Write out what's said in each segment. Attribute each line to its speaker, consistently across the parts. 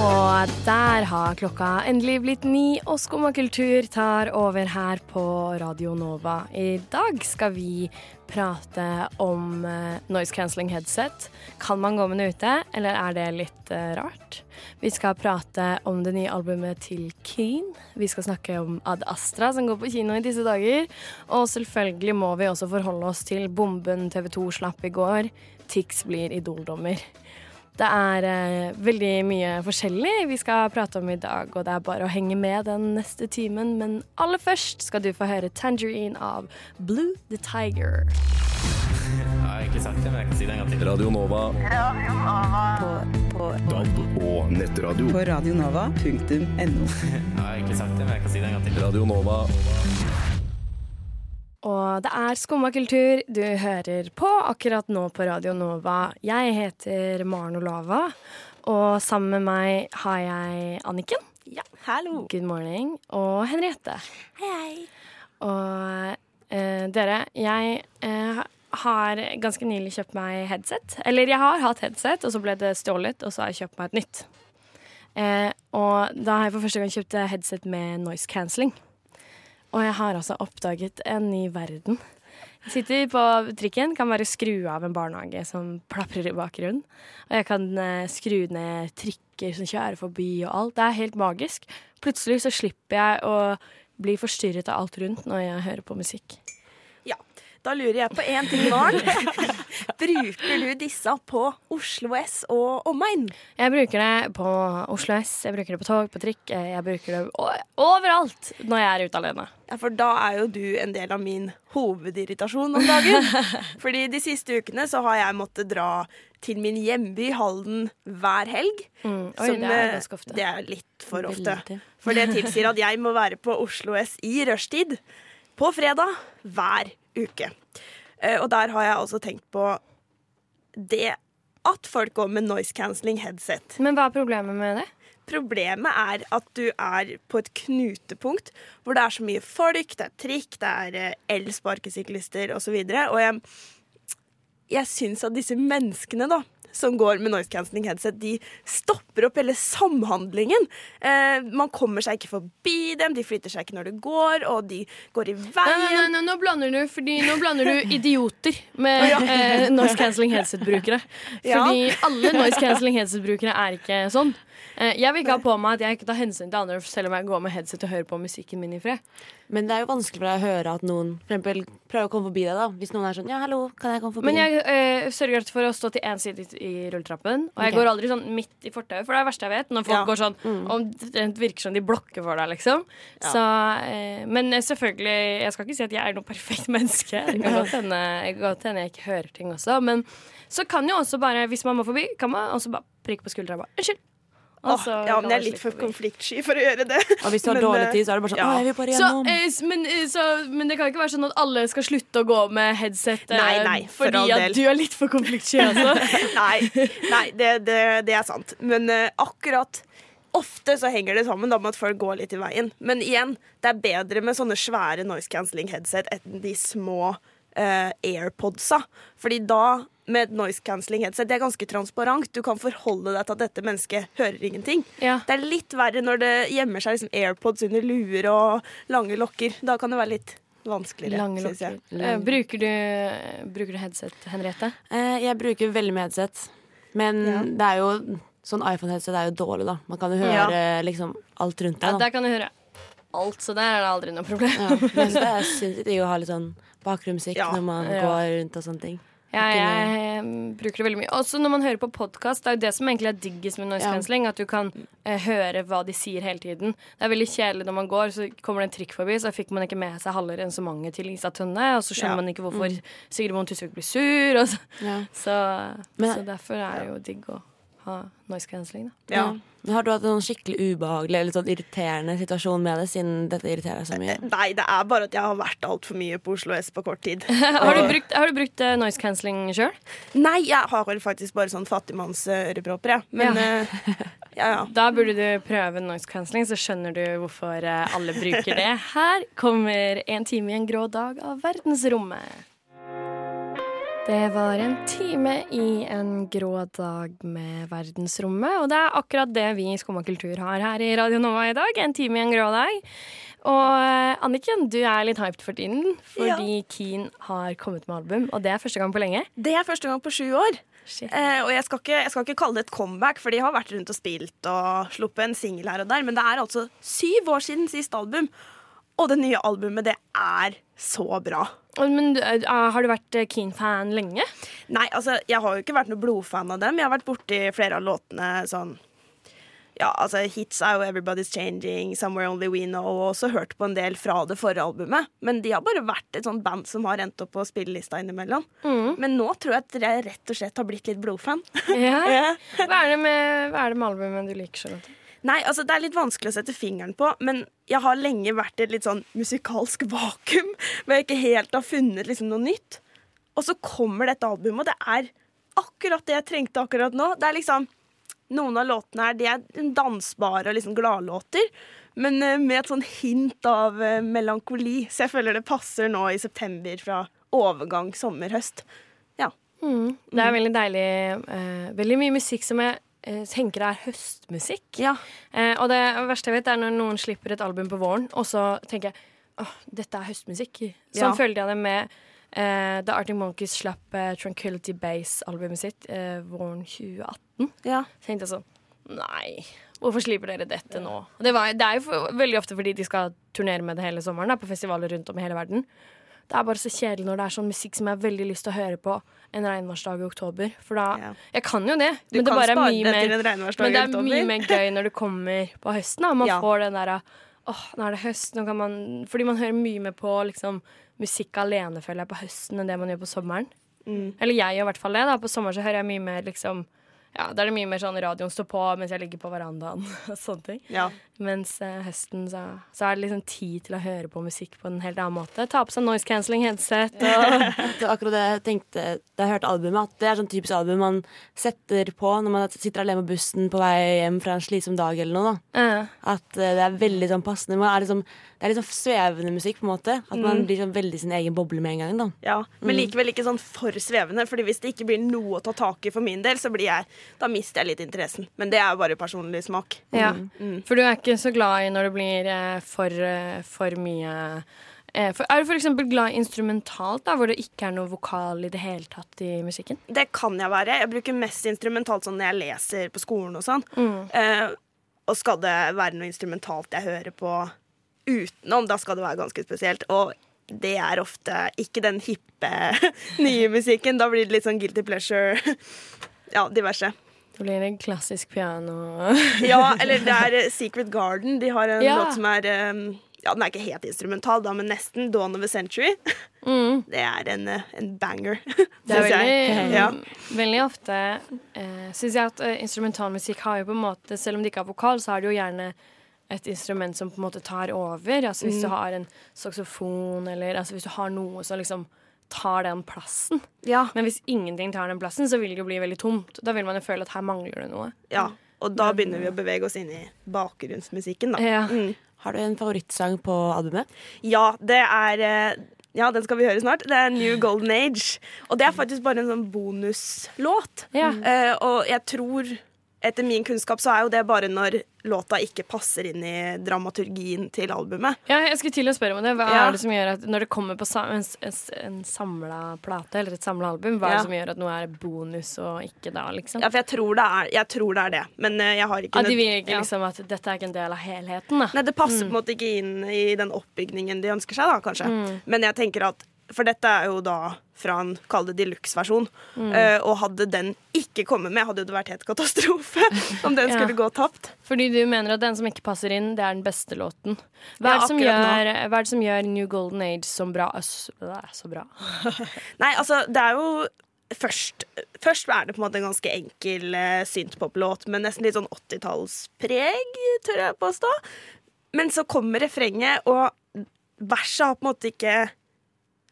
Speaker 1: Og der har klokka endelig blitt ni, og Skumma kultur tar over her på Radio Nova. I dag skal vi prate om eh, noise cancelling headset. Kan man gå med det ute, eller er det litt eh, rart? Vi skal prate om det nye albumet til Keen. Vi skal snakke om Ad Astra, som går på kino i disse dager. Og selvfølgelig må vi også forholde oss til bomben TV 2 slapp i går. Tix blir Idol-dommer. Det er eh, veldig mye forskjellig vi skal prate om i dag, og det er bare å henge med den neste timen. Men aller først skal du få høre 'Tangerine' av Blue the Tiger.
Speaker 2: Jeg har egentlig sagt det, men jeg kan si det en gang til.
Speaker 3: Radio Nova.
Speaker 4: På DAB og nettradio.
Speaker 5: på radionova.no.
Speaker 2: Jeg har egentlig sagt det, men jeg kan si det en gang til.
Speaker 3: Radio Nova.
Speaker 1: Og det er Skumma kultur du hører på akkurat nå på Radio Nova. Jeg heter Maren Olava, og sammen med meg har jeg Anniken.
Speaker 6: Ja, hallo.
Speaker 1: Good morning. Og Henriette.
Speaker 6: Hei, hei.
Speaker 1: Og eh, dere, jeg eh, har ganske nylig kjøpt meg headset. Eller jeg har hatt headset, og så ble det stjålet, og så har jeg kjøpt meg et nytt. Eh, og da har jeg for første gang kjøpt headset med noise cancelling. Og jeg har altså oppdaget en ny verden. Jeg sitter på trikken, kan bare skru av en barnehage som plaprer i bakgrunnen. Og jeg kan eh, skru ned trikker som kjører forbi og alt. Det er helt magisk. Plutselig så slipper jeg å bli forstyrret av alt rundt når jeg hører på musikk.
Speaker 6: Da lurer jeg på én ting, Maren. Bruker du disse på Oslo S og omegn?
Speaker 1: Jeg bruker det på Oslo S, jeg bruker det på tog, på trikk. Jeg bruker det overalt når jeg er ute alene.
Speaker 6: Ja, For da er jo du en del av min hovedirritasjon om dagen. Fordi de siste ukene så har jeg måttet dra til min hjemby Halden hver helg.
Speaker 1: Mm. Oi,
Speaker 6: som,
Speaker 1: det er
Speaker 6: eh,
Speaker 1: ganske ofte.
Speaker 6: Det er litt for ofte.
Speaker 1: Veldig.
Speaker 6: For det tilsier at jeg må være på Oslo S i rushtid på fredag hver uke. Eh, Og der har jeg altså tenkt på det at folk går med noise cancelling headset.
Speaker 1: Men hva er problemet med det?
Speaker 6: Problemet er at du er på et knutepunkt hvor det er så mye folk, det er trikk, det er eh, elsparkesyklister osv. Og, så og jeg, jeg syns at disse menneskene da, som går med noise cancelling headset, de stopper opp hele samhandlingen. Eh, man kommer seg ikke forbi dem, de flytter seg ikke når du går, og de går i
Speaker 1: Nei, nei,
Speaker 6: veien.
Speaker 1: nei, nei, nå blander du Fordi nå blander du idioter med eh, noise cancelling headset-brukere.
Speaker 6: Ja.
Speaker 1: Fordi alle noise cancelling headset-brukere er ikke sånn. Eh, jeg vil ikke ha på meg at jeg ikke tar hensyn til andre selv om jeg går med headset og hører på musikken min i fred.
Speaker 7: Men det er jo vanskelig for deg å høre at noen for eksempel, prøver å komme forbi deg. da Hvis noen er sånn 'ja, hallo, kan jeg komme forbi?'
Speaker 1: Men jeg øh, sørger for å stå til én side i, rulletrappen. Og jeg
Speaker 7: okay.
Speaker 1: går aldri sånn midt i fortauet, for det er det verste jeg vet. Når folk
Speaker 6: Ja.
Speaker 1: går sånn Og det virker som de blokker for deg, liksom. Så, øh, men selvfølgelig, jeg skal ikke si at jeg er noe perfekt menneske. Det kan godt hende jeg ikke hører ting også. Men så kan jo også bare, hvis man må forbi, kan man også bare prikke på skuldra og bare Unnskyld. Og
Speaker 6: Åh,
Speaker 1: så
Speaker 6: ja, men jeg er litt for konfliktsky for å gjøre det.
Speaker 7: Og hvis du har
Speaker 6: Men,
Speaker 7: dårlig
Speaker 6: eh,
Speaker 7: tid, så er det bare sånn
Speaker 6: ja.
Speaker 7: Jeg vil bare
Speaker 1: Så,
Speaker 7: gjennom'.
Speaker 1: eh, men, eh, så, men det kan ikke være sånn at alle skal slutte å gå med headset eh,
Speaker 6: Nei, nei, for
Speaker 1: fordi at du er litt for konfliktsky altså.
Speaker 6: Nei, nei det, det, det er sant. Men eh, akkurat Ofte så henger det sammen da med at folk går litt i veien. Men igjen, det er bedre med sånne svære noise cancelling headset enn de små eh, airpodsa. Fordi da, med noise cancelling headset, det er ganske transparent. Du kan forholde deg til at dette mennesket hører ingenting.
Speaker 1: Ja.
Speaker 6: Det er litt verre når det gjemmer seg liksom airpods under luer og lange lokker. Da kan det være litt vanskeligere,
Speaker 1: Lange
Speaker 6: syns jeg.
Speaker 1: Eh, bruker, du, bruker du headset, Henriette?
Speaker 7: Eh, jeg bruker veldig mye headset. Men
Speaker 6: Ja.
Speaker 7: det er jo sånn iPhone-headset er jo dårlig, da. Man kan jo høre
Speaker 6: Ja.
Speaker 7: liksom alt rundt deg. Ja,
Speaker 1: der kan du høre alt, så der er det aldri noe problem.
Speaker 7: Ja, men det er sinnssykt digg å ha litt sånn bakgrunnsmusikk
Speaker 6: Ja.
Speaker 7: når man
Speaker 1: Ja.
Speaker 7: går rundt og sånne ting.
Speaker 1: Ja, jeg eh, bruker det veldig mye. Også når man hører på podkast. Det er jo det som egentlig er diggest med noise cancelling. At du kan eh, høre hva de sier hele tiden. Det er veldig kjedelig når man går, så kommer det en trikk forbi, så fikk man ikke med seg halve resonnementet til Lisa Tønne, og så skjønner
Speaker 6: Ja.
Speaker 1: man ikke hvorfor Sigrid Bonde Tusvik blir sur. Og så,
Speaker 7: Ja.
Speaker 1: så, så derfor er det jo digg å ha noise cancelling. Da.
Speaker 6: Ja.
Speaker 7: Men har du hatt en skikkelig ubehagelig eller sånn irriterende situasjon med det, siden dette irriterer så mye?
Speaker 6: Nei, det er bare at jeg har vært altfor mye på Oslo S på kort tid.
Speaker 1: Har du brukt, har du brukt eh, noise cancelling sjøl?
Speaker 6: Nei, jeg har vel faktisk bare sånn fattigmannsørepropper, jeg. Men
Speaker 1: Ja.
Speaker 6: eh, ja, ja.
Speaker 1: Da burde du prøve noise cancelling, så skjønner du hvorfor eh, alle bruker det. Her kommer En time i en grå dag av verdensrommet. Det var en time i en grå dag med verdensrommet, og det er akkurat det vi i Skumma kultur har her i Radio Nova i dag. En time i en grå dag. Og eh, Anniken, du er litt hyped for tiden fordi Keen har kommet med album, og det er første gang på lenge.
Speaker 6: Det er første gang på sju år. Eh, og jeg skal, ikke, jeg skal ikke kalle det et comeback, for de har vært rundt og spilt og sluppet en singel her og der, men det er altså syv år siden sist album. Og det nye albumet, det er så bra.
Speaker 1: Men eh, har du vært eh, Keen-fan lenge?
Speaker 6: Nei, altså, jeg har jo ikke vært noe blodfan av dem. Jeg har vært borti flere av låtene sånn Ja, altså, hits er jo 'Everybody's Changing', 'Somewhere Only We Know', og også hørt på en del fra det forrige albumet. Men de har bare vært et sånt band som har endt opp på spillelista innimellom. Men nå tror jeg at jeg rett og slett har blitt litt blodfan.
Speaker 1: Ja. Hva, er det med, hva er det med albumet du liker, Charlotte?
Speaker 6: Nei, altså Det er litt vanskelig å sette fingeren på, men jeg har lenge vært i et litt sånn musikalsk vakuum, hvor jeg ikke helt har funnet liksom noe nytt. Og så kommer dette albumet, og det er akkurat det jeg trengte akkurat nå. Det er liksom Noen av låtene her de er dansbare og liksom gladlåter, men eh, med et sånn hint av eh, melankoli. Så jeg føler det passer nå i september fra overgang sommer-høst. Ja.
Speaker 1: Det er veldig deilig. eh, veldig mye musikk som jeg tenker er høstmusikk.
Speaker 6: ja.
Speaker 1: Eh, og det verste jeg vet, er når noen slipper et album på våren, og så tenker jeg åh, dette er høstmusikk. Sånn
Speaker 6: Ja.
Speaker 1: følte jeg det med eh, da Arctic Monkeys slapp eh, Tranquility Base-albumet sitt eh, våren 2018.
Speaker 6: ja.
Speaker 1: Så tenkte jeg sånn Nei, hvorfor slipper dere dette nå? Det, var, det er jo for, veldig ofte fordi de skal turnere med det hele sommeren, da, på festivaler rundt om i hele verden. Det er bare så kjedelig når det er sånn musikk som jeg har veldig lyst til å høre på en regnværsdag i oktober. For da
Speaker 6: Ja.
Speaker 1: Jeg kan jo det,
Speaker 6: Du
Speaker 1: men det bare er mye mer men det er mye mer gøy når du kommer på høsten. Da. Man
Speaker 6: Ja.
Speaker 1: får den derre åh, nå er det høst. Nå kan man, fordi man hører mye mer på liksom, musikk alene, føler jeg, på høsten enn det man gjør på sommeren.
Speaker 6: Mm.
Speaker 1: Eller jeg gjør i hvert fall det. da På sommeren så hører jeg mye mer liksom Ja, da er det mye mer sånn radioen står på mens jeg ligger på verandaen og sånne ting.
Speaker 6: ja.
Speaker 1: Mens uh, høsten så, så er det liksom tid til å høre på musikk på en helt annen måte. Ta på seg noise cancelling headset og
Speaker 7: Det var akkurat det jeg tenkte da jeg hørte albumet. At det er sånn typisk album man setter på når man sitter alene på bussen på vei hjem fra en slitsom dag eller noe. da
Speaker 1: Uh.
Speaker 7: At uh, det er veldig sånn passende. Man er liksom, det er litt sånn svevende musikk, på en måte. At man blir sånn veldig sin egen boble med en gang. da
Speaker 6: Ja, men likevel ikke sånn for svevende. Fordi hvis det ikke blir noe å ta tak i for min del, så blir jeg, da mister jeg litt interessen. Men det er jo bare personlig smak.
Speaker 1: Ja,
Speaker 6: Mm.
Speaker 1: for du er ikke så glad i når det blir eh, for, eh, for mye eh, for, Er du eksempel glad instrumentalt, da, hvor det ikke er noe vokal i det hele tatt i musikken?
Speaker 6: Det kan jeg være. Jeg bruker mest instrumentalt sånn når jeg leser på skolen og sånn. Eh, og skal det være noe instrumentalt jeg hører på utenom, da skal det være ganske spesielt. Og det er ofte ikke den hippe nye musikken. Da blir det litt sånn guilty pleasure. Ja, diverse.
Speaker 1: Det blir det klassisk piano.
Speaker 6: Ja, eller det er eh, Secret Garden. De har en
Speaker 1: Ja.
Speaker 6: låt som er eh, Ja, den er ikke helt instrumental, da, men nesten. Dawn of a Century.
Speaker 1: Mm.
Speaker 6: Det er en, eh, en banger.
Speaker 1: Er
Speaker 6: jeg. Ja.
Speaker 1: veldig ofte eh, Syns jeg at instrumentalmusikk har jo på en måte Selv om det ikke har vokal, så har det jo gjerne et instrument som på en måte tar over. Altså Hvis du
Speaker 6: Mm.
Speaker 1: har en saksofon, eller altså hvis du har noe som liksom tar den plassen.
Speaker 6: Ja.
Speaker 1: Men hvis ingenting tar den plassen, så vil det jo bli veldig tomt. Da vil man jo føle at her mangler det noe.
Speaker 6: ja. Og da begynner vi å bevege oss inn i bakgrunnsmusikken, da.
Speaker 1: Ja.
Speaker 6: Mm.
Speaker 7: Har du en favorittsang på albumet?
Speaker 6: Ja, det er eh, Ja, den skal vi høre snart. Det er New Golden Age. Og det er faktisk bare en sånn bonuslåt.
Speaker 1: Ja.
Speaker 6: Uh, og jeg tror etter min kunnskap så er jo det bare når låta ikke passer inn i dramaturgien til albumet.
Speaker 1: Ja, jeg skulle til å spørre om det. Hva
Speaker 6: Ja.
Speaker 1: er det som gjør at når det kommer på en, en, samla plate, eller et samla album, hva er det som gjør at noe er bonus og ikke da, liksom?
Speaker 6: Ja, for jeg tror det er, jeg tror det, er det. Men eh, jeg har ikke
Speaker 1: ja, de vil ikke
Speaker 6: ja.
Speaker 1: liksom at dette er ikke en del av helheten, da.
Speaker 6: Nei, det passer på en måte ikke inn i den oppbygningen de ønsker seg, da, kanskje.
Speaker 1: Mm.
Speaker 6: Men jeg tenker at For dette er jo da fra en kall det deluxe-versjon.
Speaker 1: Mm.
Speaker 6: Uh, og hadde den ikke kommet med, hadde det vært helt katastrofe om den
Speaker 1: Ja.
Speaker 6: skulle gå tapt.
Speaker 1: Fordi du mener at den som ikke passer inn, det er den beste låten. Hva er, det, som gjør, hva er det som gjør New Golden Age som bra? Så, så bra?
Speaker 6: Nei, altså, det er jo først, først er det på en måte en ganske enkel uh, synthpop-låt med nesten litt sånn 80-tallspreg, tør jeg påstå. Men så kommer refrenget, og verset har på en måte ikke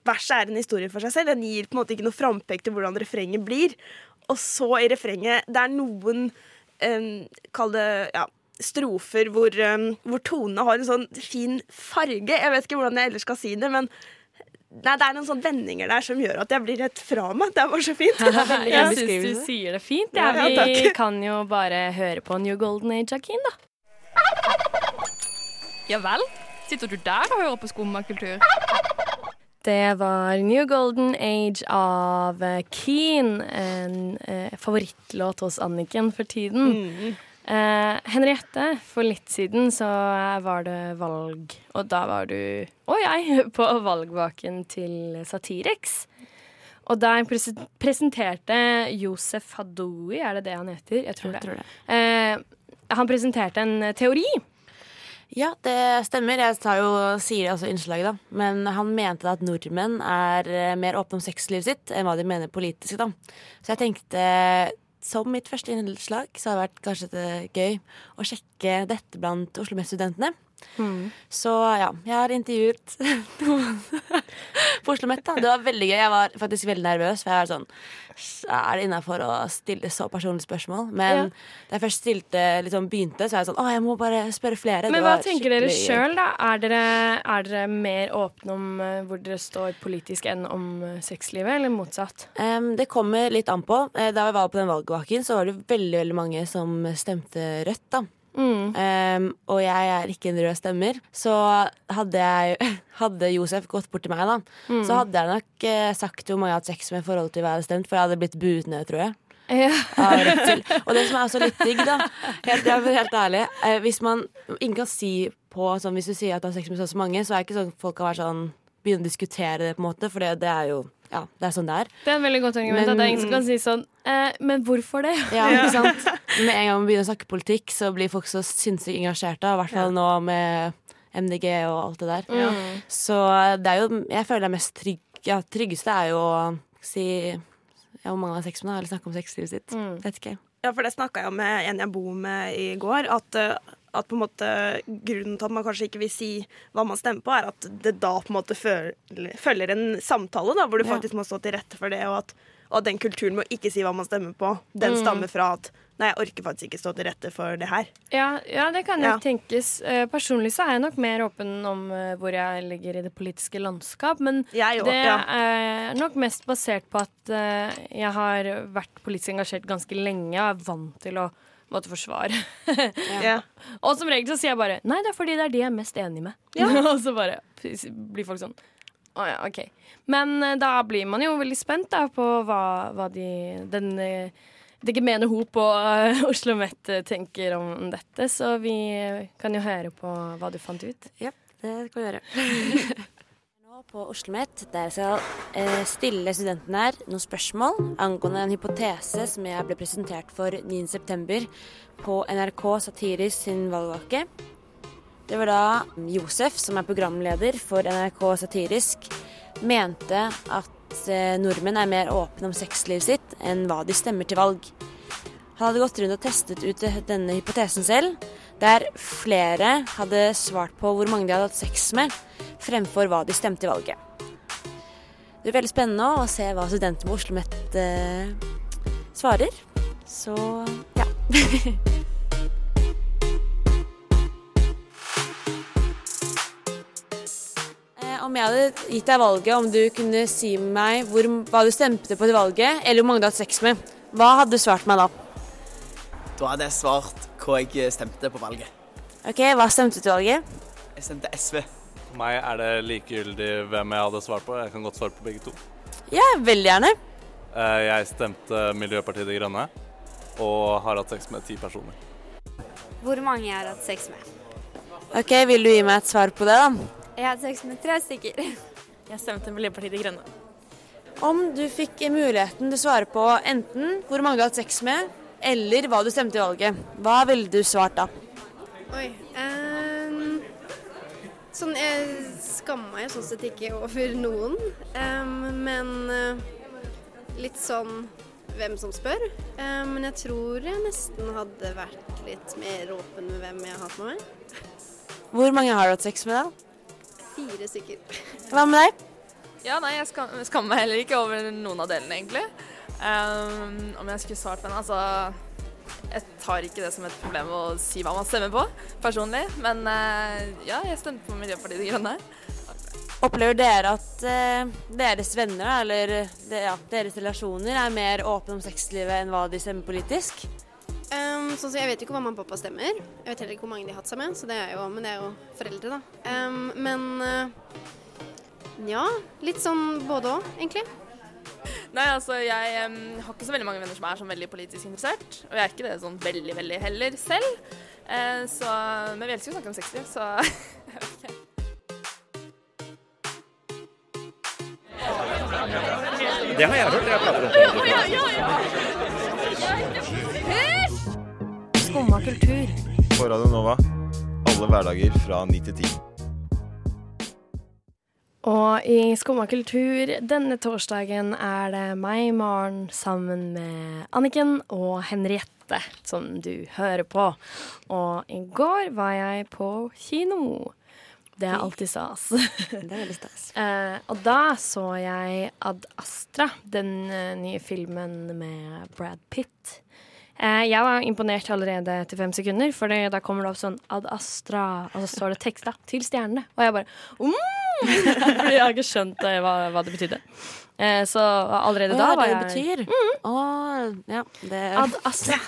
Speaker 6: Verset er en historie for seg selv. Den gir på en måte ikke noe frampek til hvordan refrenget blir. Og så i refrenget Det er noen um, Kall det ja, strofer hvor, um, hvor tonene har en sånn fin farge. Jeg vet ikke hvordan jeg ellers skal si det, men Nei, det er noen sånne vendinger der som gjør at jeg blir rett fra meg. Det er bare så fint.
Speaker 1: jeg syns du sier det fint. Ja,
Speaker 6: ja,
Speaker 1: vi kan jo bare høre på New Golden Age Akin, Keen, da.
Speaker 3: Ja vel? Sitter du der og hører på skummakultur?
Speaker 1: Det var New Golden Age av Keen, en eh, favorittlåt hos Anniken for tiden.
Speaker 6: Mm.
Speaker 1: Eh, Henriette, for litt siden så var det valg, og da var du og jeg på valgvaken til Satiriks. Og der pres presenterte Josef Hadoui, er det det han heter? Jeg tror det.
Speaker 7: tror det.
Speaker 1: Eh, han presenterte en teori.
Speaker 7: Ja, det stemmer. Jeg tar jo, sier det også i innslaget, da. Men han mente at nordmenn er eh, mer åpne om sexlivet sitt enn hva de mener politisk, da. Så jeg tenkte som mitt første innslag så hadde det vært kanskje gøy å sjekke dette blant Oslo Met-studentene.
Speaker 1: Mm.
Speaker 7: Så ja, jeg har intervjuet noen på Oslo Met. Det var veldig gøy. Jeg var faktisk veldig nervøs. For jeg var sånn Er det innafor å stille så personlige spørsmål? Men
Speaker 1: Ja.
Speaker 7: da jeg først stilte, liksom begynte, så er jeg sånn Å, jeg må bare spørre flere.
Speaker 1: Men hva tenker dere sjøl, da? Er dere, er dere mer åpne om eh, hvor dere står politisk enn om eh, sexlivet, eller motsatt?
Speaker 7: Um, det kommer litt an på. Eh, Da vi var på den valgvaken, så var det veldig veldig mange som stemte rødt. da
Speaker 1: Mm.
Speaker 7: Um, og jeg er ikke en rød stemmer. Så hadde, jeg, hadde Josef gått bort til meg, da,
Speaker 1: Mm.
Speaker 7: så hadde jeg nok uh, sagt hvor mange jeg hadde sex med i forhold til hva jeg hadde stemt, for jeg hadde blitt buet ned, tror jeg.
Speaker 1: Ja.
Speaker 7: Og det som er også litt digg, da, helt, helt ærlig uh, Hvis man Ingen kan si på sånn Hvis du sier at du har sex med så og så mange, så er det ikke sånn folk kan være sånn begynne å diskutere det, på en måte, for det, det er jo Ja, det er sånn det er.
Speaker 1: Det er en veldig godt argument.
Speaker 7: Men-
Speaker 1: at det er ingen som kan si sånn eh, Men hvorfor det?
Speaker 7: Ja, ikke sant? Med en gang man begynner å snakke politikk, så blir folk så sinnssykt engasjerte. I hvert fall nå med MDG og alt det der.
Speaker 1: Mm.
Speaker 7: Så det er jo Jeg føler det er mest trygg, ja, tryggeste er jo å si ja, hvor mange har sex med, eller snakke om sexlivet sitt.
Speaker 1: Mm.
Speaker 7: Vet ikke.
Speaker 6: Ja, for det snakka jeg med en jeg bor med i går. At, eh, at på en måte grunnen til at man kanskje ikke vil si hva man stemmer på, er at det da på en måte følger, en samtale da, hvor du
Speaker 7: Ja.
Speaker 6: faktisk må stå til rette for det, og at, og at den kulturen med å ikke si hva man stemmer på, den
Speaker 1: Mm.
Speaker 6: stammer fra at Nei, jeg orker faktisk ikke stå til rette for det her.
Speaker 1: Ja, ja, det kan jo
Speaker 6: Ja.
Speaker 1: tenkes. Eh, personlig så er jeg nok mer åpen om eh, hvor jeg ligger i det politiske landskap, men
Speaker 6: òg.
Speaker 1: det
Speaker 6: Ja.
Speaker 1: er nok mest basert på at eh, jeg har vært politisk engasjert ganske lenge og er vant til å måtte forsvare.
Speaker 6: Ja.
Speaker 1: Og som regel så sier jeg bare nei, det er fordi det er de jeg er mest enig med. og så bare blir folk sånn å ja, OK. Men eh, da blir man jo veldig spent da på hva, hva de den eh, det gemene hop og uh, Oslo Met eh, tenker om dette, så vi eh, kan jo høre på hva du fant ut.
Speaker 7: Ja, det kan vi gjøre. Nå på Oslo Met, der jeg skal eh, stille studentene her noen spørsmål angående en hypotese som jeg ble presentert for 9.9. på NRK Satiris sin valgvake. Det var da Josef, som er programleder for NRK Satirisk, mente at eh, nordmenn er mer åpne om sexlivet sitt enn hva de stemmer til valg. Han hadde gått rundt og testet ut denne hypotesen selv, der flere hadde svart på hvor mange de hadde hatt sex med, fremfor hva de stemte i valget. Det blir veldig spennende å se hva studenter på Oslo OsloMet eh, svarer. Så ja. Eh, Om jeg hadde gitt deg valget om du kunne si meg hvor, hva du stemte på til valget, eller hvor mange du hadde hatt sex med, hva hadde du svart meg da?
Speaker 5: Da hadde jeg svart hva jeg stemte på valget.
Speaker 7: Ok, Hva stemte du valget?
Speaker 5: Jeg stemte SV.
Speaker 8: For meg er det likegyldig hvem jeg hadde svart på. Jeg kan godt svare på begge to.
Speaker 7: Ja, veldig gjerne.
Speaker 8: Eh, Jeg stemte Miljøpartiet De Grønne og har hatt sex med ti personer.
Speaker 9: Hvor mange jeg har hatt sex med.
Speaker 7: Ok, Vil du gi meg et svar på det, da?
Speaker 9: Jeg har hatt sex med tre stykker.
Speaker 3: Jeg stemte Miljøpartiet De Grønne.
Speaker 7: Om du fikk muligheten til å svare på enten hvor mange du har hatt sex med, eller hva du stemte i valget, hva ville du svart da?
Speaker 9: Oi. ehm, sånn, jeg skammer meg sånn sett ikke over noen, ehm, men eh, litt sånn hvem som spør. Eh, men jeg tror jeg nesten hadde vært litt mer åpen med hvem jeg har hatt med meg.
Speaker 7: Hvor mange har du hatt sex med, da?
Speaker 9: Fire stykker.
Speaker 7: Hva med deg?
Speaker 3: Ja, nei, jeg skammer meg heller ikke over noen av delene, egentlig. Um, om jeg skulle svart på den, altså Jeg tar ikke det som et problem å si hva man stemmer på, personlig. Men uh, ja, jeg stemte på Miljøpartiet De Grønne.
Speaker 7: Opplever dere at eh, deres venner, eller de, ja, deres relasjoner, er mer åpne om sexlivet enn hva de stemmer politisk?
Speaker 9: Um, sånn så Jeg vet jo ikke hva mamma og pappa stemmer. Jeg vet heller ikke hvor mange de har hatt seg med, så det er jo, men det er jo foreldre, da. Um, men uh, ja, litt sånn både òg, egentlig.
Speaker 3: Nei, altså jeg um, har ikke så veldig mange venner som er sånn veldig politisk interessert. Og jeg er ikke det sånn veldig, veldig heller selv. Eh, så, men vi elsker jo å snakke om sexliv, så jeg vet ikke.
Speaker 10: Det har jeg hørt. Jeg prater om det.
Speaker 1: Skumma kultur.
Speaker 11: På Radio Nova. Alle hverdager fra 9 til 10.
Speaker 1: Og i Skumma kultur denne torsdagen er det meg, Maren, sammen med Anniken og Henriette, som du hører på. Og i går var jeg på kino. Det er alltid stas.
Speaker 7: Det er veldig stas.
Speaker 1: uh, og da så jeg Ad Astra, den uh, nye filmen med Brad Pitt. Uh, jeg var imponert allerede etter fem sekunder, for da kommer det opp sånn Ad Astra, og så står det teksta til stjernene. Og jeg bare mm! Fordi jeg har ikke skjønt eh, hva, hva det betydde. Eh, så allerede da var
Speaker 7: det
Speaker 1: jeg
Speaker 7: betyr.
Speaker 1: Mm.
Speaker 7: Ja, det
Speaker 1: Ad Astra.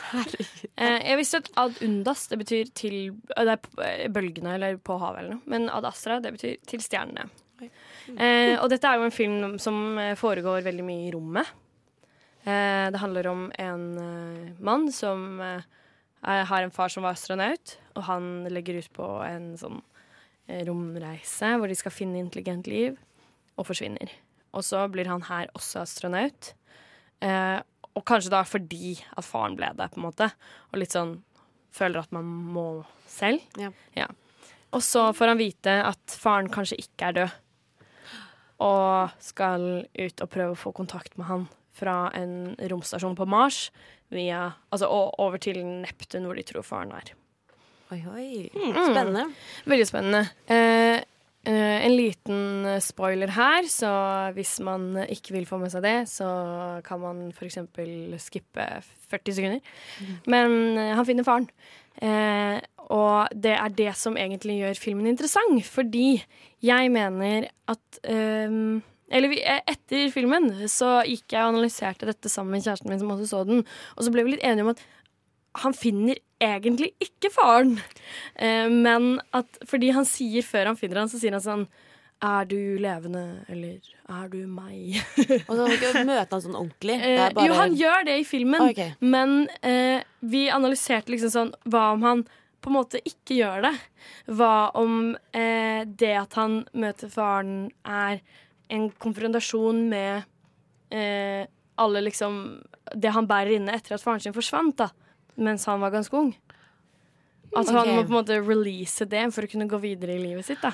Speaker 1: Eh, jeg visste at ad undas det betyr til eh, Det er på- eh, bølgene eller på havet eller noe. Men ad astra det betyr til stjernene. Eh, og dette er jo en film som eh, foregår veldig mye i rommet. Eh, det handler om en eh, mann som eh, er- har en far som var astronaut, og han legger ut på en sånn romreise hvor de skal finne intelligent liv, og forsvinner. Og så blir han her også astronaut. Eh, og kanskje da fordi at faren ble det, på en måte. Og litt sånn føler at man må selv.
Speaker 7: Ja.
Speaker 1: Og så får han vite at faren kanskje ikke er død. Og skal ut og prøve å få kontakt med han fra en romstasjon på Mars. Via, altså og over til Neptun, hvor de tror faren er.
Speaker 7: Oi, oi.
Speaker 1: Mm.
Speaker 7: Spennende.
Speaker 1: Veldig spennende. Eh, eh, en liten spoiler her, så hvis man ikke vil få med seg det, så kan man f.eks. skippe 40 sekunder. Men eh, han finner faren. Eh, og det er det som egentlig gjør filmen interessant, fordi jeg mener at eller vi, etter filmen så gikk jeg og analyserte dette sammen med kjæresten min som også så den, og så ble vi litt enige om at han finner egentlig ikke faren. Eh, men at fordi han sier før han finner han, så sier han sånn Er du levende, eller er du meg?
Speaker 7: Og så ikke møte han sånn ordentlig. Det
Speaker 1: Eh,
Speaker 7: bare-
Speaker 1: Jo, han gjør det i filmen,
Speaker 7: okay.
Speaker 1: men eh, vi analyserte liksom sånn Hva om han på en måte ikke gjør det? Hva om eh, det at han møter faren, er en konfrontasjon med eh, alle liksom Det han bærer inne etter at faren sin forsvant, da, mens han var ganske ung? At han må på en måte release det for å kunne gå videre i livet sitt. da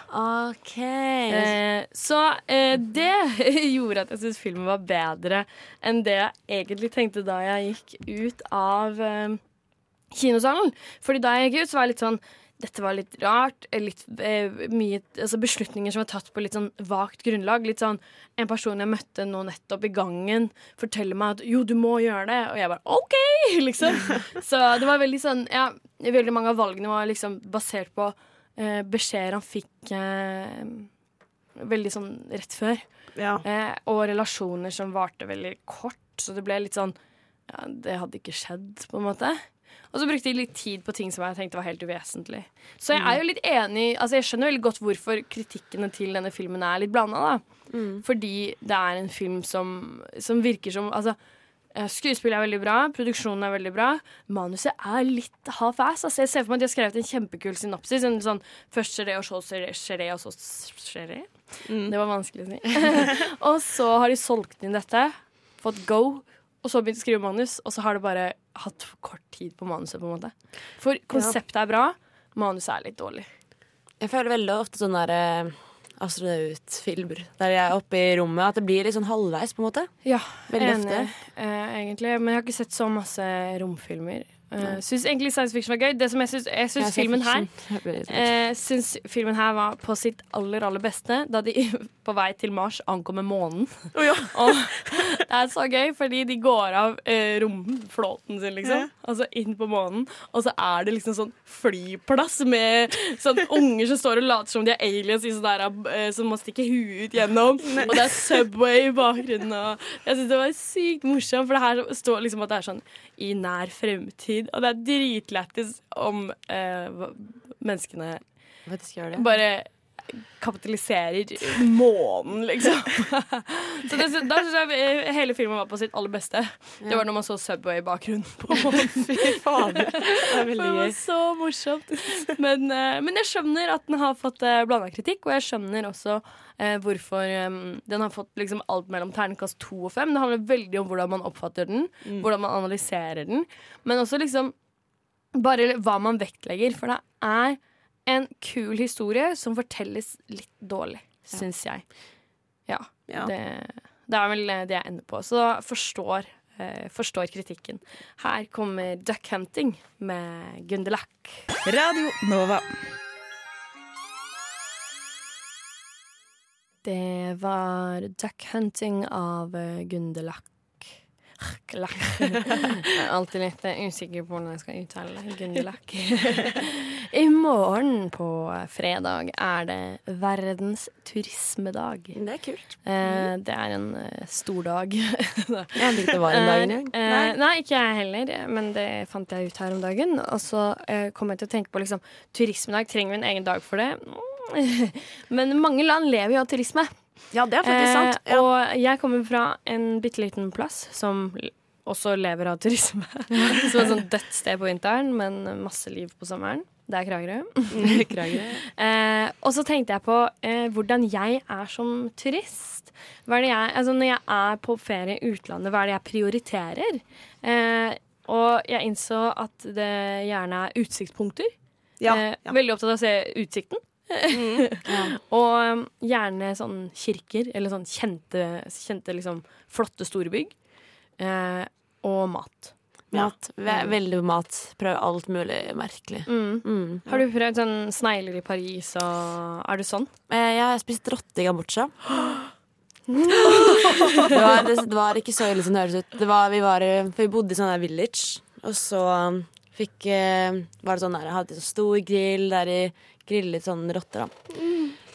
Speaker 7: OK.
Speaker 1: Eh, så eh, det gjorde at jeg syntes filmen var bedre enn det jeg egentlig tenkte da jeg gikk ut av eh, kinosalen. Fordi da jeg gikk ut, så var jeg litt sånn dette var litt rart. eh, Litt, eh, mye, altså beslutninger som var tatt på litt sånn vagt grunnlag. Litt sånn En person jeg møtte nå nettopp i gangen, forteller meg at jo, du må gjøre det. Og jeg bare OK! Liksom. Så det var veldig sånn Ja, veldig mange av valgene var liksom basert på eh, beskjeder han fikk eh, veldig sånn rett før. Eh, og relasjoner som varte veldig kort, så det ble litt sånn ja, Det hadde ikke skjedd, på en måte. Og så brukte jeg litt tid på ting som jeg tenkte var helt uvesentlig. Så jeg er jo litt enig Altså jeg skjønner veldig godt hvorfor kritikkene til denne filmen er litt blanda. Fordi det er en film som, som virker som Altså eh, Skuespillet er veldig bra, produksjonen er veldig bra. Manuset er litt half-ass. Altså, jeg ser for meg at de har skrevet en kjempekul synopsis. En sånn, først skjer det, og så skjer det, og så skjer det. Det var vanskelig å si. og så har de solgt inn dette, fått go, og så begynt å skrive manus, og så har det bare hatt for kort tid på manuset, på en måte. For konseptet er bra, manuset er litt dårlig.
Speaker 7: Jeg føler veldig ofte sånn derre eh, astronautfilmer. Der jeg er oppe i rommet. At det blir litt sånn halvveis, på en måte.
Speaker 1: Ja,
Speaker 7: Veldig
Speaker 1: enig,
Speaker 7: ofte.
Speaker 1: eh, egentlig. Men jeg har ikke sett så masse romfilmer. Uh, syns egentlig science fiction var gøy. Det som Jeg syns, jeg syns filmen her
Speaker 7: uh,
Speaker 1: eh, syns filmen her var på sitt aller, aller beste da de på vei til Mars ankommer månen. Og det er så gøy, fordi de går av eh, romflåten sin, liksom. Altså inn på månen. Og så er det liksom sånn flyplass med sånn unger som står og later som de er aliens i sånn der, eh, som må stikke huet ut gjennom. Og det er Subway i bakgrunnen. Og jeg syns det var sykt morsomt, for det her står liksom at det er sånn i nær fremtid. Og det er dritlættis om eh, menneskene bare kapitaliserer månen, liksom. så det, da syns jeg eh, hele filmen var på sitt aller beste. Det var når man så Subway i bakgrunnen på månen. Fy fader. Det var så morsomt. Men, eh, men jeg skjønner at den har fått uh, blanda kritikk, og jeg skjønner også eh, hvorfor um, den har fått liksom alt mellom terningkast to og fem. Det handler veldig om hvordan man oppfatter den, hvordan man analyserer den, men også liksom bare hva man vektlegger. For det er en kul historie som fortelles litt dårlig, syns jeg. Ja. Det, det er vel det jeg ender på. Så forstår, eh, forstår kritikken. Her kommer Duck Hunting med Gundelak.
Speaker 12: Radio Nova.
Speaker 1: Det var Duck Hunting av Gundelak. Jeg er alltid litt eh, usikker på hvordan jeg skal uttale det. I morgen på fredag er det verdens turismedag.
Speaker 7: Det er kult.
Speaker 1: Eh, det er en uh, stor dag.
Speaker 7: Jeg tenkte ikke det var en dag engang.
Speaker 1: Eh, eh, nei, ikke jeg heller, men det fant jeg ut her om dagen. Og så eh, kom jeg til å tenke på liksom, turismedag. Trenger vi en egen dag for det? Men mange land lever jo av turisme.
Speaker 6: Ja, det er faktisk sant. Ja.
Speaker 1: Og jeg kommer fra en bitte liten plass som også lever av turisme. som et sånt dødt sted på vinteren, men masse liv på sommeren. Det er Kragerø.
Speaker 7: Kragerø.
Speaker 1: Eh, og så tenkte jeg på eh, hvordan jeg er som turist. Er jeg, altså når jeg er på ferie i utlandet, hva er det jeg prioriterer? Eh, og jeg innså at det gjerne er utsiktspunkter.
Speaker 6: Ja,
Speaker 1: eh,
Speaker 6: ja.
Speaker 1: Veldig opptatt av å se utsikten. og um, gjerne sånn kirker, eller sånn kjente, kjente liksom flotte store bygg. Eh, og mat.
Speaker 7: Mat. Ve veldig mat. Prøver alt mulig merkelig.
Speaker 1: Mm.
Speaker 7: Mm.
Speaker 1: Har du prøvd sånn snegler i Paris, og er du sånn?
Speaker 7: Eh, Jeg har spist rotte i Gambucha. det, var, det, det var ikke så ille som det høres ut. Det var, vi, var, eh, vi bodde i sånn der village, og så um, fikk eh, Var det sånn der, jeg hadde sånn stor grill der de grillet sånn rotter, da.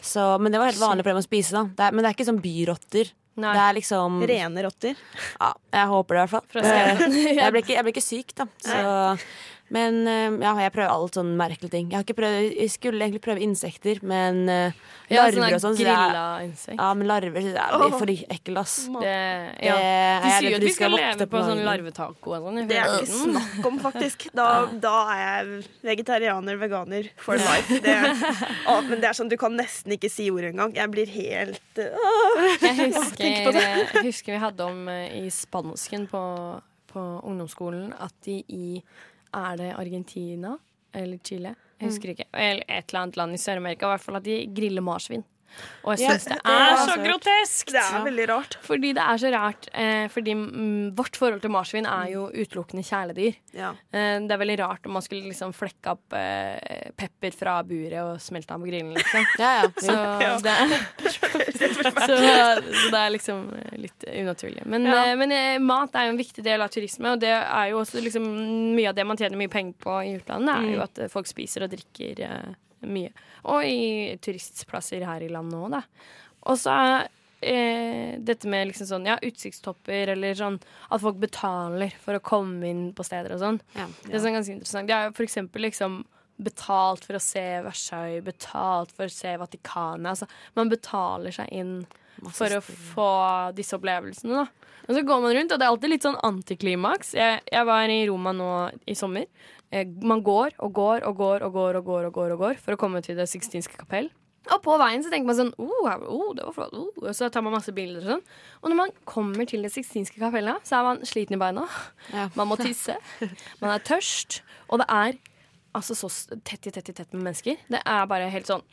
Speaker 7: Så, men det var helt vanlig for dem å spise, da. Det er, men det er ikke sånn byrotter.
Speaker 1: Nei.
Speaker 7: Det er liksom
Speaker 6: Rene rotter.
Speaker 7: Ja, jeg håper det i hvert fall.
Speaker 1: Fra.
Speaker 7: Eh, jeg, ble ikke, jeg ble ikke syk, da. Så, men eh, ja, jeg prøver alt sånn merkelige ting. Jeg, har ikke prøvd, jeg skulle egentlig prøve insekter, men uh,
Speaker 1: Ja,
Speaker 7: larver
Speaker 1: sånne
Speaker 7: og sånn. så er-. Ja, men larver synes jeg er for ekkelt, ass.
Speaker 1: Det, ja.
Speaker 7: det,
Speaker 1: De sier jo at vi
Speaker 7: skal
Speaker 1: skal leve
Speaker 7: på
Speaker 1: på sånn larvetaco og sånn.
Speaker 6: Det er ikke snakk om, faktisk. Da, da er jeg vegetarianer, veganer for life. Det, å, men det er sånn, du kan nesten ikke si ordet engang. Jeg blir helt åh,
Speaker 1: Jeg husker,
Speaker 6: det.
Speaker 1: jeg husker vi hadde om eh, i spansken på, på ungdomsskolen at de i Er det Argentina eller Chile? Jeg husker ikke. Eller et eller annet land i Sør-Amerika. I hvert fall at de griller marsvin. Og jeg
Speaker 6: Ja,
Speaker 1: det
Speaker 6: det
Speaker 1: er så
Speaker 6: hørt.
Speaker 1: grotesk!
Speaker 6: Det er veldig rart.
Speaker 1: Fordi det er så rart. Eh, fordi mm, vårt forhold til marsvin er jo utelukkende kjæledyr.
Speaker 6: Ja.
Speaker 1: Eh, det er veldig rart om man skulle liksom flekke opp eh, pepper fra buret og smelte den på grillen, liksom.
Speaker 7: Ja, ja.
Speaker 1: Så, det så, så det er liksom eh, litt unaturlig. Men, eh, men eh, mat er jo en viktig del av turisme, og det er jo også liksom mye av det man tjener mye penger på i utlandet, er jo
Speaker 6: Mm.
Speaker 1: at folk spiser og drikker mye. Og i turistplasser her i landet òg, da. Og så er eh, dette med liksom sånn, ja, utsiktstopper, eller sånn at folk betaler for å komme inn på steder og sånn.
Speaker 7: Ja.
Speaker 1: Det er sånn ganske interessant. De har jo for eksempel liksom betalt for å se Versailles, betalt for å se Vatikanet. Altså, man betaler seg inn for å få disse opplevelsene, da. Og så går man rundt, og det er alltid litt sånn antiklimaks. Jeg, jeg var i Roma nå i sommer. Eh, Man går og går og går og går og går og går, og går for å komme til Det sixtinske kapell. Og på veien så tenker man sånn oh, oh, det var flott. Oh. Og så tar man masse bilder og sånn. Og når man kommer til Det sixtinske kapellet, så er man sliten i beina.
Speaker 7: Ja.
Speaker 1: Man må tisse. Man er tørst. Og det er altså så tett i tett i tett med mennesker. Det er bare helt sånn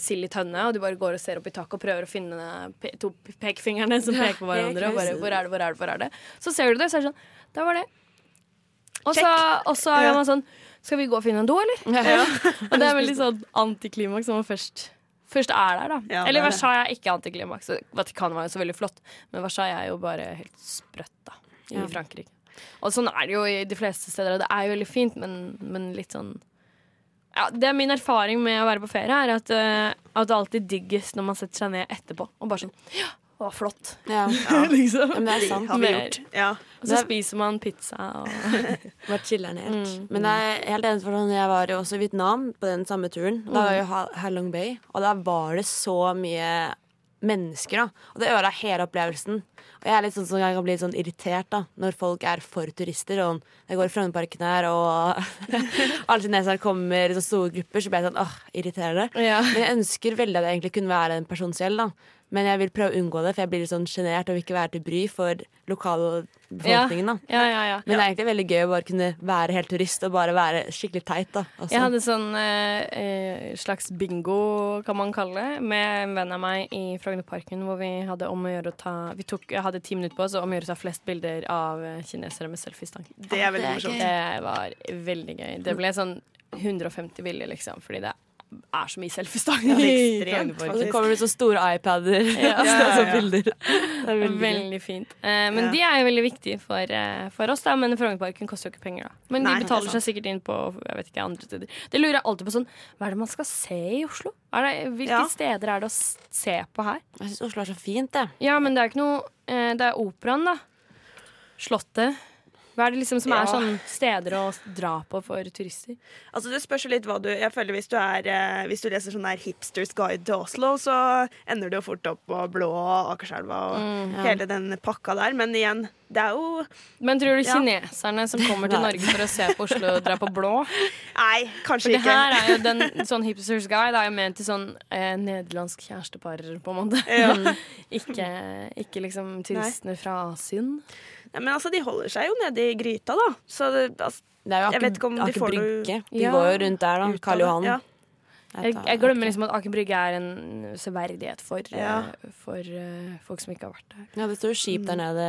Speaker 1: sild i tønne, og du bare går og ser opp i taket og prøver å finne pe to pekefingrene som peker på hverandre. Og bare, hvor er det, hvor er det, hvor er det? Så ser du det, så er det sånn Der var det. Og så, og så er man sånn Skal vi gå og finne en do, eller?
Speaker 6: Ja.
Speaker 1: og det er veldig sånn antiklimaks når man først Først er der, da.
Speaker 6: Ja,
Speaker 1: Eller
Speaker 6: er.
Speaker 1: Versailles er ikke antiklimaks. Vatikanet var jo så veldig flott, men Versailles er jo bare helt sprøtt, da. I
Speaker 7: Ja.
Speaker 1: Frankrike. Og sånn er det jo i de fleste steder, og det er jo veldig fint, men, men litt sånn ja, det er Min erfaring med å være på ferie er at, uh, at det alltid digges når man setter seg ned etterpå og bare sånn Ja, det var flott.
Speaker 7: Ja.
Speaker 1: liksom.
Speaker 7: Ja, men det er sant.
Speaker 6: har vi gjort. Ja.
Speaker 1: Og så spiser man pizza og
Speaker 7: Bare chiller'n helt.
Speaker 1: Mm.
Speaker 7: Men jeg er helt enig for sånn, jeg var jo også i Vietnam på den samme turen. Da var jeg jo Ha- Halong Bay, og da var det så mye mennesker, da. Og det ødela hele opplevelsen. Og jeg er litt sånn som jeg kan bli sånn irritert da når folk er for turister. Og jeg går i Frognerparken her, og alle kinesere kommer i så store grupper, så blir jeg sånn åh, irriterende.
Speaker 1: Ja.
Speaker 7: Men jeg ønsker veldig at jeg egentlig kunne være en person selv, da. Men jeg vil prøve å unngå det, for jeg blir litt sånn sjenert og vil ikke være til bry for lokalbefolkningen. da
Speaker 1: Ja, ja, ja.
Speaker 7: Men det er egentlig veldig gøy å bare kunne være helt turist og bare være skikkelig teit. da også.
Speaker 1: Jeg hadde sånn eh, eh, slags bingo, kan man kalle det, med en venn av meg i Frognerparken, hvor vi hadde om å gjøre å ta Vi tok, jeg hadde ti minutter på oss om å gjøre å ta flest bilder av eh, kinesere med selfiestang.
Speaker 6: Det er veldig morsomt.
Speaker 1: Det var veldig gøy. Det ble sånn 150 bilder, liksom, fordi det er så mye selfiestang.
Speaker 6: Ja, er.
Speaker 7: Og så kommer det så store iPader.
Speaker 1: Ja.
Speaker 6: Ja, ja, ja.
Speaker 7: bilder. Det er veldig,
Speaker 1: fint. Eh, men de er jo veldig viktige for, eh, for oss, da. Men Frognerparken koster jo ikke penger, da. Men
Speaker 6: Nei,
Speaker 1: de
Speaker 6: er
Speaker 1: betaler seg sikkert inn på jeg vet ikke, andre steder. Det lurer jeg alltid på sånn Hva er det man skal se i Oslo? Er det, hvilke steder er det å se på her?
Speaker 7: Jeg syns Oslo er så fint, det.
Speaker 1: Ja, men det er ikke noe eh, Det er operaen, da. Slottet. Hva er det liksom som
Speaker 6: Ja.
Speaker 1: er sånn steder å dra på for turister?
Speaker 6: Altså Det spørs jo litt hva du Jeg føler Hvis du, er, eh, hvis du leser sånn der Hipsters guide til Oslo, så ender du jo fort opp på Blå og Akerselva og
Speaker 1: Mm,
Speaker 7: ja.
Speaker 6: hele den pakka der. Men igjen, det er jo
Speaker 1: Men tror du
Speaker 6: Ja.
Speaker 1: kineserne som kommer til Norge for å se på Oslo, drar på blå?
Speaker 6: Nei, kanskje For
Speaker 1: det
Speaker 6: ikke.
Speaker 1: her er jo den sånn Hipsters Guide er jo ment til sånn eh, nederlandsk kjærestepar, på en måte.
Speaker 6: Ja.
Speaker 1: ikke, ikke liksom turistene fra Asien.
Speaker 6: Nei, men altså, de holder seg jo nede i gryta, da. Så det, altså,
Speaker 7: Det er jo
Speaker 6: Jeg vet ikke om de får noe
Speaker 7: Brygge. De
Speaker 1: Ja.
Speaker 7: går jo rundt der, da. Karl. Johan.
Speaker 6: Ja.
Speaker 1: Jeg, jeg glemmer liksom at Aker Brygge er en severdighet for,
Speaker 6: Ja.
Speaker 1: uh, for uh, folk som ikke har vært der.
Speaker 7: Ja, det står jo skip der nede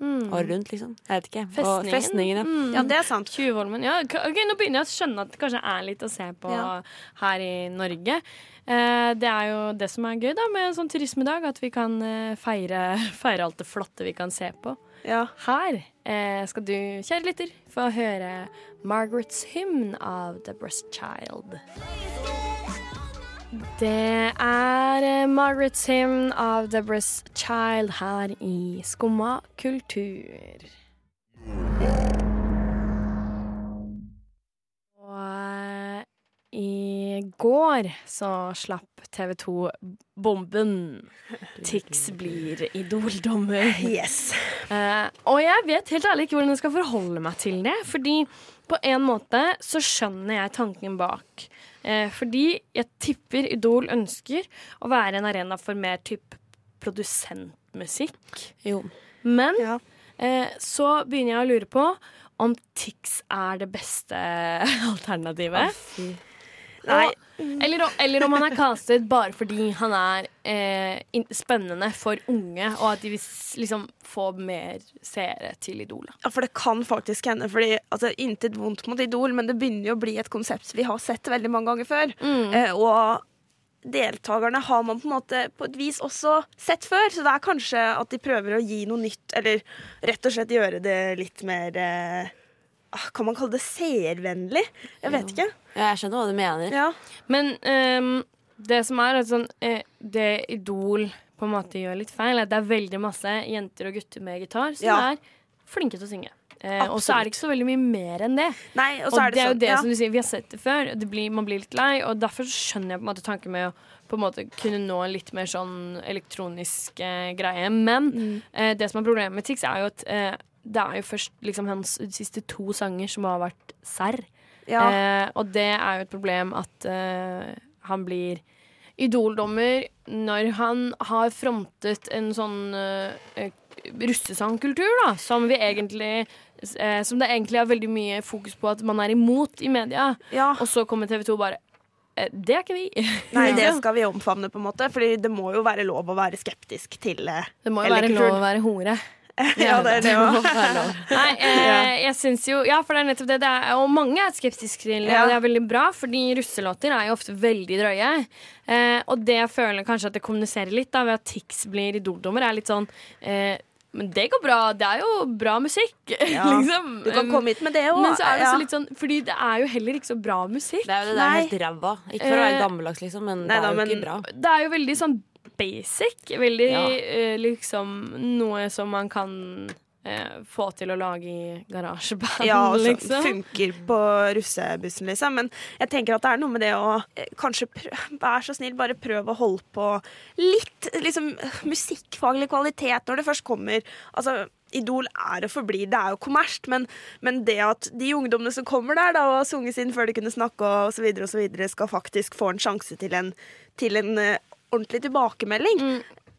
Speaker 1: Mm.
Speaker 7: året rundt, liksom. Jeg vet ikke. Og
Speaker 1: Festningen.
Speaker 7: festningen, ja.
Speaker 1: Mm.
Speaker 6: ja, det er sant.
Speaker 1: Tjuvholmen. Ja, ok, nå begynner jeg å skjønne at det kanskje er litt å se på
Speaker 6: Ja.
Speaker 1: her i Norge. Uh, det er jo det som er gøy da med en sånn turismedag, at vi kan eh, feire, feire alt det flotte vi kan se på.
Speaker 6: Ja.
Speaker 1: Her eh, skal du, kjære lytter, få høre Margaret's Hymn av The Breast Child. Det er Margaret Margaret's Hymn av Deborah's Child her i Skumma kultur. Og eh, i går så slapp TV 2 bomben. Tix blir idoldommer.
Speaker 6: Yes.
Speaker 1: Uh, og jeg vet helt ærlig ikke hvordan jeg skal forholde meg til det. Fordi på en måte så skjønner jeg tanken bak. Eh, fordi jeg tipper Idol ønsker å være en arena for mer type produsentmusikk.
Speaker 7: Jo.
Speaker 1: Men
Speaker 6: Ja.
Speaker 1: eh, så begynner jeg å lure på om Tix er det beste alternativet.
Speaker 6: Nei.
Speaker 1: Eller, eller om han er castet bare fordi han er eh, spennende for unge, og at de vil liksom få mer seere til Idol.
Speaker 6: Ja, for det kan faktisk hende. Fordi altså, Intet vondt mot Idol, men det begynner jo å bli et konsept vi har sett veldig mange ganger før.
Speaker 1: Mm.
Speaker 6: Eh, og deltakerne har man på en måte på et vis også sett før, så det er kanskje at de prøver å gi noe nytt, eller rett og slett gjøre det litt mer eh, Kan man kalle det seervennlig? Jeg vet ikke.
Speaker 7: Ja, jeg skjønner hva du mener.
Speaker 6: Ja.
Speaker 1: Men um, det som er at sånn, eh, Det Idol på en måte gjør litt feil, er at det er veldig masse jenter og gutter med gitar som
Speaker 6: Ja.
Speaker 1: er flinke til å synge. Eh, og så er det ikke så veldig mye mer enn det.
Speaker 6: Nei, og
Speaker 1: Og,
Speaker 6: er
Speaker 1: det
Speaker 6: det,
Speaker 1: er jo
Speaker 6: sånn
Speaker 1: det
Speaker 6: ja.
Speaker 1: som du sier, vi har sett det før. Det blir, man blir litt lei, og derfor skjønner jeg på en måte tanken med å på en måte kunne nå en litt mer sånn elektronisk eh, greie. Men
Speaker 6: Mm.
Speaker 1: eh, det som er problemet med Tix, er jo at eh, det er jo først liksom hans siste to sanger som har vært serr.
Speaker 6: Ja.
Speaker 1: Eh, og det er jo et problem at eh, han blir idoldommer når han har frontet en sånn eh, russesangkultur, da, som vi egentlig eh, Som det egentlig er veldig mye fokus på at man er imot i media.
Speaker 6: Ja.
Speaker 1: Og så kommer TV 2 bare eh, det er ikke vi.
Speaker 6: Nei, det skal vi omfavne, på en måte. Fordi det må jo være lov å være skeptisk til eh,
Speaker 1: Det må jo være lov å være hore.
Speaker 6: Ja, det er det òg.
Speaker 1: Nei, eh, jeg syns jo Ja, for det er nettopp det. det er, og mange er skeptiske til det,
Speaker 6: Ja.
Speaker 1: og det er veldig bra, fordi russelåter er jo ofte veldig drøye. Eh, og det jeg føler kanskje at det kommuniserer litt, da, ved at Tix blir idoldommer, er litt sånn eh, men det går bra. Det er jo bra musikk.
Speaker 6: Ja,
Speaker 1: liksom.
Speaker 6: du kan komme hit med det også.
Speaker 1: Men så er det
Speaker 6: Ja.
Speaker 1: litt sånn Fordi det er jo heller ikke så bra musikk.
Speaker 7: Det er jo det der
Speaker 6: med
Speaker 7: helt ræva. Ikke for å være
Speaker 1: Eh,
Speaker 7: gammeldags, liksom, men
Speaker 6: Nei
Speaker 7: det
Speaker 6: da,
Speaker 7: er jo ikke bra.
Speaker 1: Det er jo veldig sånn basic. Veldig
Speaker 7: Ja.
Speaker 1: eh, liksom noe som man kan eh, få til å lage i garasjeband,
Speaker 6: Ja, som
Speaker 1: liksom.
Speaker 6: funker på russebussen, liksom. Men jeg tenker at det er noe med det å eh, kanskje Vær så snill, bare prøv å holde på litt liksom, musikkfaglig kvalitet når det først kommer. Altså, Idol er å forbli. det er jo kommersielt, men, men det at de ungdommene som kommer der da, og har sunget sin før de kunne snakke og så videre, og så videre, skal faktisk få en sjanse til en, til en eh, ordentlig tilbakemelding.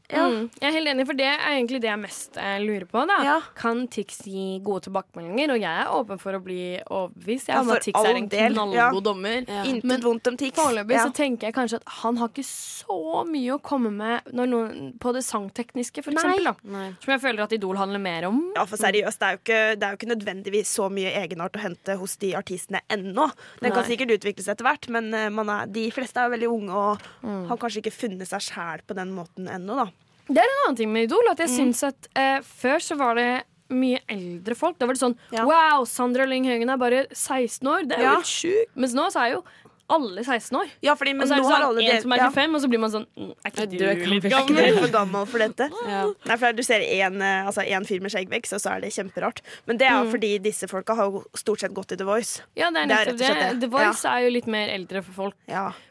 Speaker 6: Ja.
Speaker 1: Mm, jeg er helt enig, for det er egentlig det jeg mest eh, lurer på. Da. Kan Tix gi gode tilbakemeldinger? Og jeg er åpen for å bli overbevist. Jeg
Speaker 6: Ja, for
Speaker 1: Tix er en
Speaker 6: del,
Speaker 1: knallgod
Speaker 6: ja.
Speaker 1: dommer.
Speaker 6: Intet vondt om Tix.
Speaker 1: Foreløpig
Speaker 6: Ja.
Speaker 1: så tenker jeg kanskje at han har ikke så mye å komme med når noen, på det sangtekniske, for
Speaker 6: Nei.
Speaker 1: eksempel. Da. Som jeg føler at Idol handler mer om.
Speaker 6: Ja, for seriøst, det er, jo ikke, det er jo ikke nødvendigvis så mye egenart å hente hos de artistene ennå. Den kan sikkert utvikles etter hvert, men eh, man er, de fleste er jo veldig unge og
Speaker 1: Mm.
Speaker 6: har kanskje ikke funnet seg sjæl på den måten ennå, da.
Speaker 1: Det er en annen ting med Idol. At jeg
Speaker 6: Mm.
Speaker 1: synes at eh, Før så var det mye eldre folk. Da var det sånn Wow, Sandra Lyng Høgen er bare 16 år. Det er jo
Speaker 6: Ja.
Speaker 1: helt sjukt. Mens nå så er jo alle 16 år.
Speaker 6: Ja, fordi,
Speaker 1: og så er det sånn, en som er
Speaker 6: ja.
Speaker 1: 25, og så blir man sånn mm, Er ikke du,
Speaker 6: Du er
Speaker 1: litt gammel?
Speaker 6: du for gammel for dette? Nei, for Du ser én altså en fyr med skjeggvekst, og så er det kjemperart. Men det er
Speaker 1: Mm.
Speaker 6: fordi disse folka har jo stort sett gått i The Voice.
Speaker 1: Ja, det er
Speaker 6: Det er
Speaker 1: nettopp
Speaker 6: rett og
Speaker 1: det.
Speaker 6: det.
Speaker 1: The Voice er jo litt mer eldre for folk.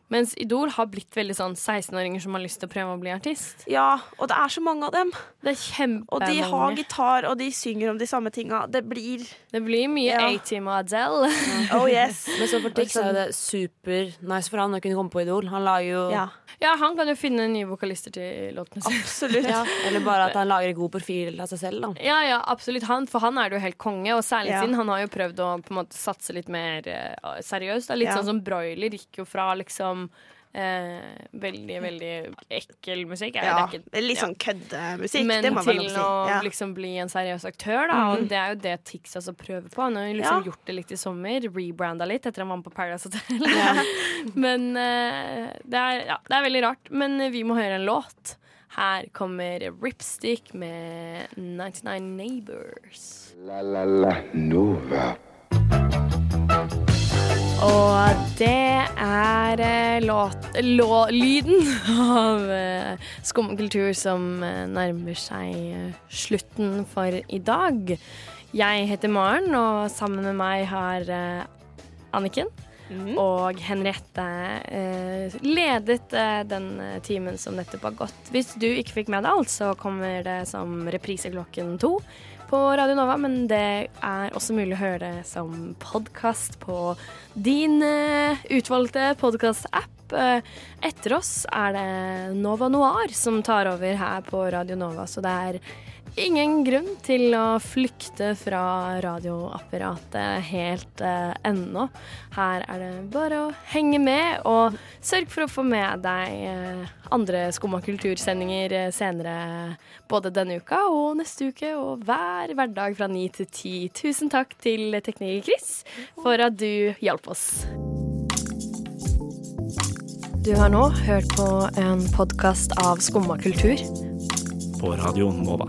Speaker 6: Ja.
Speaker 1: Mens Idol har blitt veldig sånn 16-åringer som har lyst til å prøve å bli artist.
Speaker 6: Ja, og det er så mange av dem.
Speaker 1: Det er kjempe
Speaker 6: Og de har gitar, og de synger om de samme tinga. Det blir
Speaker 1: Det blir mye
Speaker 6: Ja.
Speaker 1: A-Team og Adele.
Speaker 6: Oh yes.
Speaker 7: Men så for Tix er jo det super nice for han å kunne komme på Idol. Han lager jo
Speaker 6: Ja.
Speaker 1: Ja, han kan jo finne nye vokalister til låtene sine.
Speaker 6: Absolutt.
Speaker 7: Ja, Eller bare at han lager en god profil av seg selv, da.
Speaker 1: Ja, ja, absolutt. Han, for han er det jo helt konge, og særlig
Speaker 7: Ja.
Speaker 1: siden han har jo prøvd å på en måte satse litt mer uh, seriøst. Da. Litt
Speaker 6: Ja.
Speaker 1: sånn som Broiler gikk jo fra liksom eh, veldig, veldig ekkel musikk. Er
Speaker 6: Ja,
Speaker 1: det er ikke-
Speaker 6: litt
Speaker 1: ja.
Speaker 6: sånn køddemusikk.
Speaker 1: Men
Speaker 6: det må
Speaker 1: til
Speaker 6: si.
Speaker 1: å
Speaker 6: Ja.
Speaker 1: liksom bli en seriøs aktør, da.
Speaker 6: Mhm.
Speaker 1: Og det er jo det Tix også prøver på. Han har liksom
Speaker 6: Ja.
Speaker 1: gjort det litt i sommer. Rebranda litt etter han vant på Paradise Hotel. Men eh, det, er, ja, det er veldig rart. Men vi må høre en låt. Her kommer Ripstick med 99 Neighbors.
Speaker 4: La la la Nova.
Speaker 1: Og det er eh, låt, lå, lyden av uh, skumkultur som eh, nærmer seg eh, slutten for i dag. Jeg heter Maren, og sammen med meg har Anniken. Anniken og Henriette eh, ledet eh, den eh, timen som nettopp har gått. Hvis du ikke fikk med deg alt, så kommer det som reprise klokken to på Radio Nova, men det er også mulig å høre det som podkast på din eh, utvalgte podkast-app. Eh, etter oss er det Nova Noir som tar over her på Radio Nova, så det er ingen grunn til å flykte fra radioapparatet helt eh, ennå. Her er det bare å henge med, og sørg for å få med deg eh, andre Skumma kultursendinger eh, senere både denne uka og neste uke, og hver hverdag fra ni til ti. Tusen takk til tekniker Chris for at du hjalp oss. Du har nå hørt på en podkast av Skumma kultur.
Speaker 10: På radioen Nova.